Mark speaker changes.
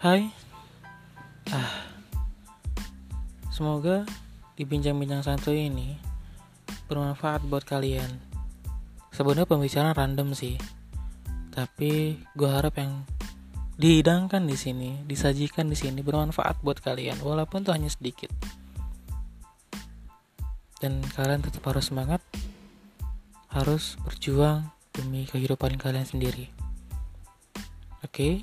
Speaker 1: Hai. Ah. Semoga di bincang-bincang santuy ini bermanfaat buat kalian. Sebenarnya pembicaraan random sih. Tapi gue harap yang dihidangkan di sini, disajikan di sini bermanfaat buat kalian walaupun itu hanya sedikit. Dan kalian tetap harus semangat, harus berjuang demi kehidupan kalian sendiri. Oke? Okay?